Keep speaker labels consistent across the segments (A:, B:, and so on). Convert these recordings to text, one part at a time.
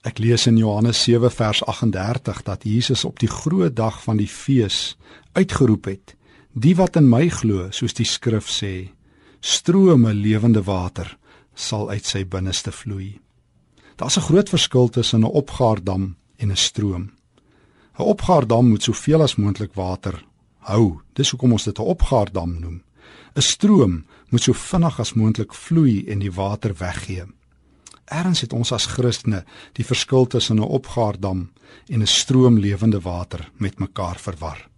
A: Ek lees in Johannes 7 vers 38 dat Jesus op die groot dag van die fees uitgeroep het: "Die wat in my glo, soos die skrif sê, strome lewende water sal uit sy binneste vloei." Daar's 'n groot verskil tussen 'n opgaardam en 'n stroom. 'n Opgaardam moet soveel as moontlik water hou. Dis hoekom ons dit 'n opgaardam noem. 'n Stroom moet so vinnig as moontlik vloei en die water weggee. Erns het ons as Christene die verskil tussen 'n opgaardam en 'n stroom lewende water met mekaar verwar.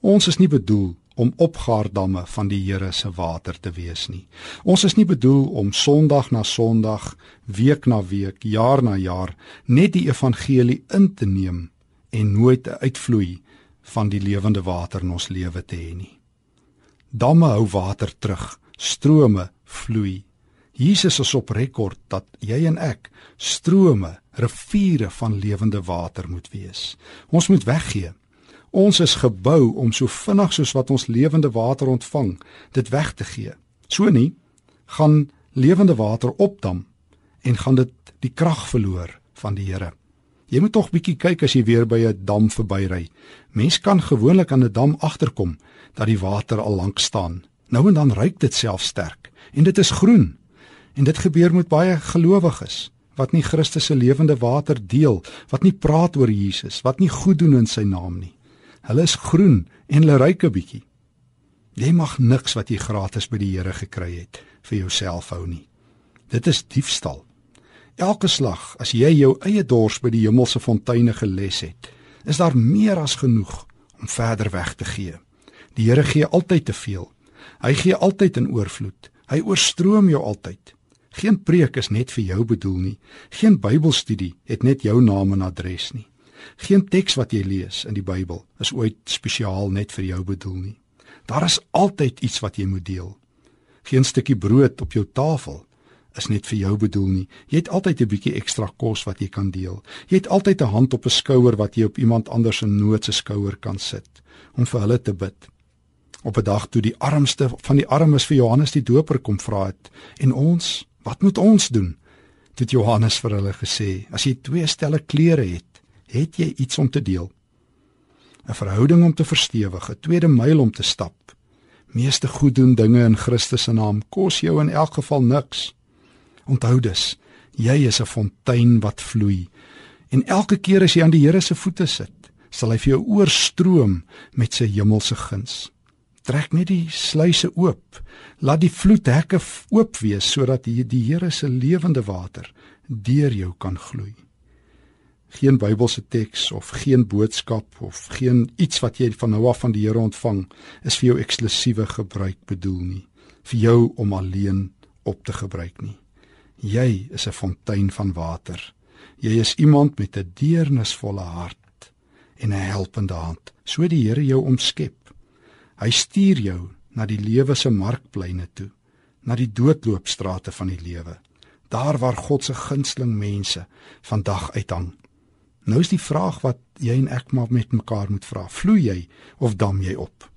A: Ons is nie bedoel om opgaardamme van die Here se water te wees nie. Ons is nie bedoel om Sondag na Sondag, week na week, jaar na jaar net die evangelie in te neem en nooit 'n uitvloei van die lewende water in ons lewe te hê nie. Damme hou water terug, strome vloei. Jesus is op rekord dat jy en ek strome, riviere van lewende water moet wees. Ons moet weggee. Ons is gebou om so vinnig soos wat ons lewende water ontvang, dit weg te gee. So nie gaan lewende water opdam en gaan dit die krag verloor van die Here. Jy moet tog bietjie kyk as jy weer by 'n dam verbyry. Mens kan gewoonlik aan 'n dam agterkom dat die water al lank staan. Nou en dan ruik dit self sterk en dit is groen. En dit gebeur met baie gelowiges wat nie Christus se lewende water deel, wat nie praat oor Jesus, wat nie goed doen in sy naam nie. Hulle is groen en hulle ruik 'n bietjie. Jy mag niks wat jy gratis by die Here gekry het vir jouself hou nie. Dit is diefstal. Elke slag as jy jou eie dors by die hemelse fonteine geles het, is daar meer as genoeg om verder weg te gee. Die Here gee altyd te veel. Hy gee altyd in oorvloed. Hy oorstroom jou altyd. Geen preek is net vir jou bedoel nie. Geen Bybelstudie het net jou naam en adres nie. Geen teks wat jy lees in die Bybel is ooit spesiaal net vir jou bedoel nie. Daar is altyd iets wat jy moet deel. Geen stukkie brood op jou tafel is net vir jou bedoel nie. Jy het altyd 'n bietjie ekstra kos wat jy kan deel. Jy het altyd 'n hand op 'n skouer wat jy op iemand anders se nood se skouer kan sit om vir hulle te bid. Op 'n dag toe die armste van die armes vir Johannes die Doper kom vra het en ons Wat moet ons doen? Het Johannes vir hulle gesê, as jy twee stelle klere het, het jy iets om te deel. 'n Verhouding om te verstewig, 'n tweede myl om te stap. Meeste goed doen dinge in Christus se naam kos jou in elk geval niks. Onthou dus, jy is 'n fontein wat vloei. En elke keer as jy aan die Here se voete sit, sal hy vir jou oorstroom met sy hemelse guns trek net die sluise oop. Laat die vloedhekke oop wees sodat die, die Here se lewende water deur jou kan gloei. Geen Bybelse teks of geen boodskap of geen iets wat jy van nou af van die Here ontvang is vir jou eksklusiewe gebruik bedoel nie, vir jou om alleen op te gebruik nie. Jy is 'n fontein van water. Jy is iemand met 'n deernisvolle hart en 'n helpende hand. So die Here jou omskep. Hy stuur jou na die lewe se markpleine toe, na die doodloopstrate van die lewe, daar waar God se gunsteling mense vandag uithang. Nou is die vraag wat jy en ek maar met mekaar moet vra: Vloei jy of dam jy op?